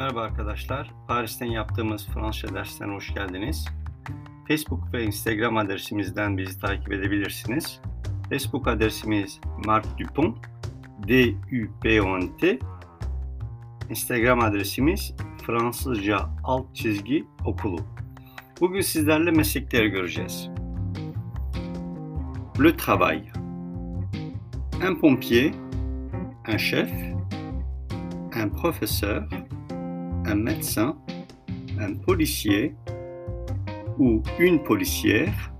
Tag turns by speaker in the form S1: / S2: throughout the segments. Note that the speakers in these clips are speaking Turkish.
S1: Merhaba arkadaşlar. Paris'ten yaptığımız Fransızca derslerine hoş geldiniz. Facebook ve Instagram adresimizden bizi takip edebilirsiniz. Facebook adresimiz Marc Dupont, D-U-P-O-N-T. Instagram adresimiz Fransızca alt çizgi okulu. Bugün sizlerle meslekleri göreceğiz. Le travail. Un pompier, un chef, un professeur, un médecin, un policier ou une policière,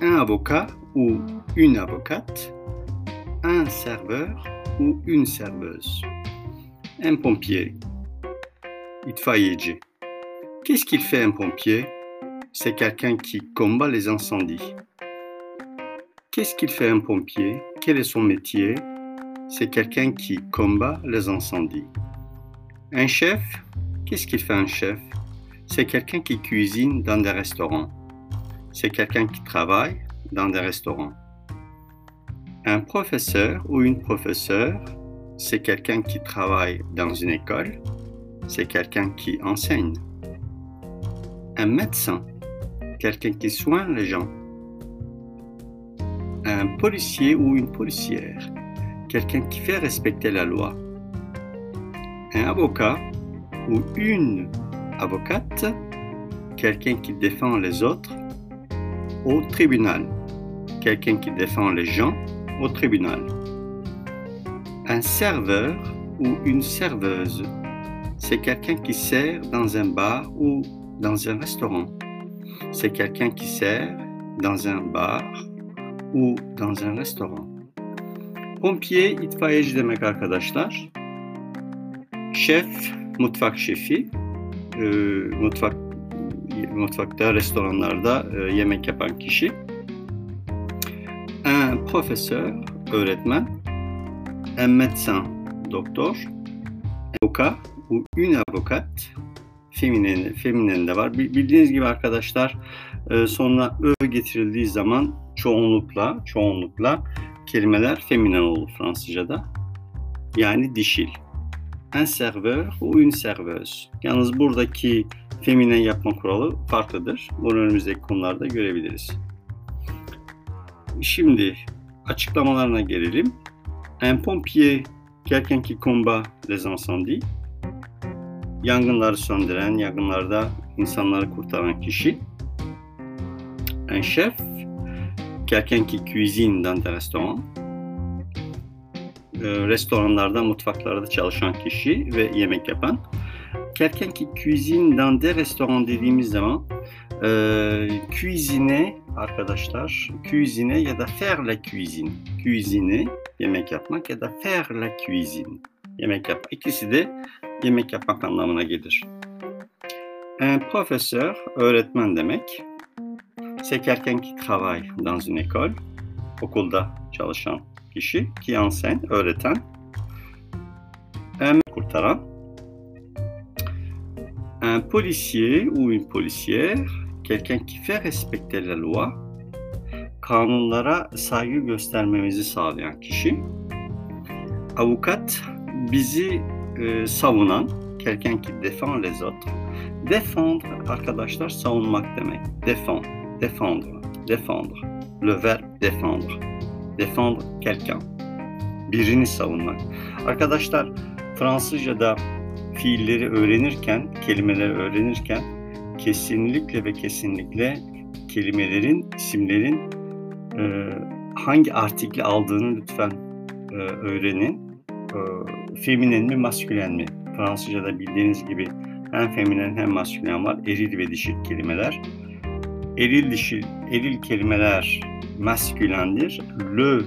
S1: un avocat ou une avocate, un serveur ou une serveuse, un pompier. Qu'est-ce qu'il fait un pompier? C'est quelqu'un qui combat les incendies. Qu'est-ce qu'il fait un pompier? Quel est son métier? C'est quelqu'un qui combat les incendies. Un chef, qu'est-ce qu'il fait un chef? C'est quelqu'un qui cuisine dans des restaurants. C'est quelqu'un qui travaille dans des restaurants. Un professeur ou une professeure, c'est quelqu'un qui travaille dans une école. C'est quelqu'un qui enseigne. Un médecin, quelqu'un qui soigne les gens. Un policier ou une policière, quelqu'un qui fait respecter la loi un avocat ou une avocate, quelqu'un qui défend les autres au tribunal, quelqu'un qui défend les gens au tribunal. Un serveur ou une serveuse, c'est quelqu'un qui sert dans un bar ou dans un restaurant. C'est quelqu'un qui sert dans un bar ou dans un restaurant. Pompier itfaiyeci demek arkadaşlar. Şef, mutfak şefi, e, mutfak mutfakta, restoranlarda e, yemek yapan kişi. Un professeur, öğretmen. Un médecin, doktor. Avocat ou une avocate, feminen, feminen de var. Bildiğiniz gibi arkadaşlar e, sonuna ö getirildiği zaman çoğunlukla, çoğunlukla kelimeler feminen olur Fransızca'da. Yani dişil un serveur ou une serveuse. Yalnız buradaki feminen yapma kuralı farklıdır. Bunu önümüzdeki konularda görebiliriz. Şimdi açıklamalarına gelelim. Un pompier, quelqu'un qui combat les incendies. Yangınları söndüren, yangınlarda insanları kurtaran kişi. Un chef, quelqu'un qui cuisine dans des restaurants e, restoranlarda, mutfaklarda çalışan kişi ve yemek yapan. Quelqu'un qui cuisine dans des restaurants dediğimiz zaman e, cuisine arkadaşlar, cuisine ya da faire la cuisine. Cuisine yemek yapmak ya da faire la cuisine yemek yapmak. İkisi de yemek yapmak anlamına gelir. Un professeur, öğretmen demek. C'est quelqu'un qui travaille dans une école, okulda çalışan kişi ki enseigne, öğreten, un kurtaran, un policier ou une policière, quelqu'un qui fait respecter la loi, kanunlara saygı göstermemizi sağlayan kişi, avukat, bizi e, savunan, quelqu'un qui défend les autres, défendre arkadaşlar savunmak demek, défend, défendre, défendre, le verbe défendre défendre quelqu'un. Birini savunmak. Arkadaşlar Fransızca'da fiilleri öğrenirken, kelimeleri öğrenirken kesinlikle ve kesinlikle kelimelerin, isimlerin e, hangi artikli aldığını lütfen e, öğrenin. E, feminen mi, maskülen mi? Fransızca'da bildiğiniz gibi hem feminen hem maskülen var. Eril ve dişil kelimeler. Eril dişil, eril kelimeler maskülendir. Le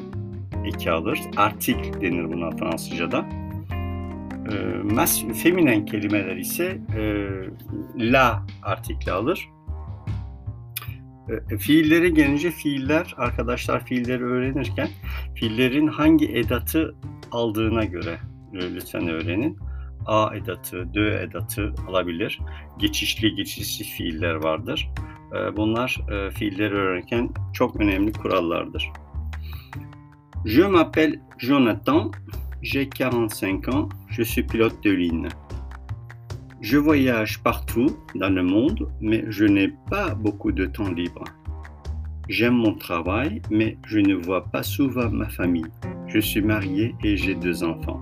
S1: eki alır. Artik denir buna Fransızca'da. E, mas, feminen kelimeler ise e, la artikli alır. E, fiillere gelince fiiller, arkadaşlar fiilleri öğrenirken fiillerin hangi edatı aldığına göre e, lütfen öğrenin. A edatı, dö edatı alabilir. Geçişli geçişsiz fiiller vardır. Bunlar fiilleri önemli kurallardır. Je m'appelle Jonathan, j'ai 45 ans, je suis pilote de ligne. Je voyage partout dans le monde, mais je n'ai pas beaucoup de temps libre. J'aime mon travail, mais je ne vois pas souvent ma famille. Je suis marié et j'ai deux enfants.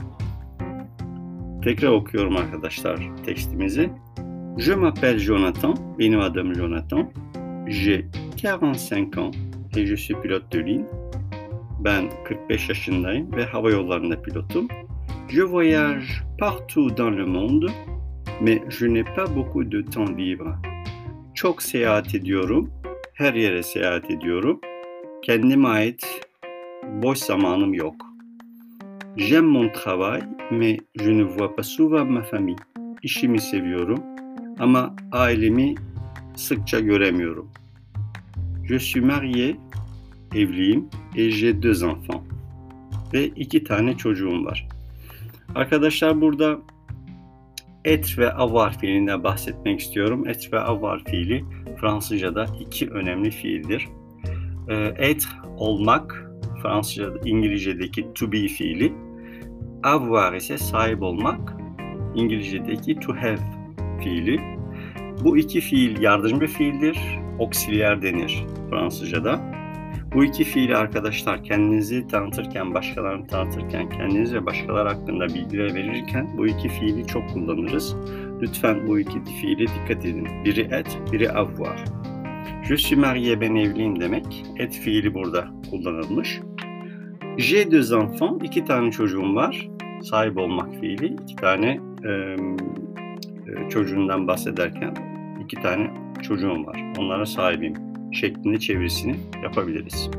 S1: Tekrar okuyorum arkadaşlar. Je m'appelle Jonathan, benim adım Jonathan. J'ai 45 ans et je suis pilote de ligne. Ben 45 yaşındayım ve hava yollarında pilotum. Je voyage partout dans le monde, mais je n'ai pas beaucoup de temps libre. Çok seyahat ediyorum, her yere seyahat ediyorum. Kendime ait boş zamanım yok. J'aime mon travail, mais je ne vois pas souvent ma famille. İşimi seviyorum ama ailemi sıkça göremiyorum. Je suis marié, evliyim et j'ai deux enfants. Ve iki tane çocuğum var. Arkadaşlar burada et ve avoir fiilinden bahsetmek istiyorum. Et ve avoir fiili Fransızca'da iki önemli fiildir. Et olmak Fransızca'da İngilizce'deki to be fiili. Avoir ise sahip olmak İngilizce'deki to have fiili. Bu iki fiil yardımcı fiildir. Oksiliyer denir Fransızca'da. Bu iki fiili arkadaşlar kendinizi tanıtırken, başkalarını tanıtırken, kendiniz ve başkaları hakkında bilgiler verirken bu iki fiili çok kullanırız. Lütfen bu iki fiili dikkat edin. Biri et, biri avoir. Je suis marié, ben evliyim demek. Et fiili burada kullanılmış. J'ai deux enfants, iki tane çocuğum var. Sahip olmak fiili, iki tane e, çocuğundan bahsederken iki tane çocuğum var. Onlara sahibim şeklinde çevirisini yapabiliriz.